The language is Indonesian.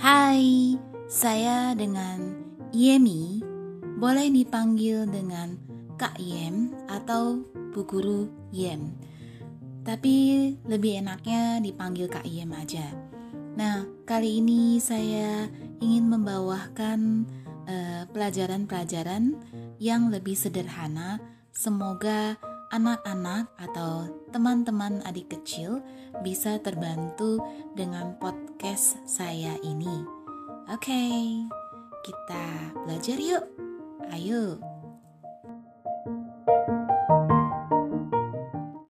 Hai, saya dengan Yemi. Boleh dipanggil dengan Kak Yem atau Bu Guru Yem. Tapi lebih enaknya dipanggil Kak Yem aja. Nah, kali ini saya ingin membawakan eh, pelajaran-pelajaran uh, yang lebih sederhana. Semoga anak-anak atau teman-teman adik kecil bisa terbantu dengan podcast saya ini. Oke, kita belajar yuk. Ayo.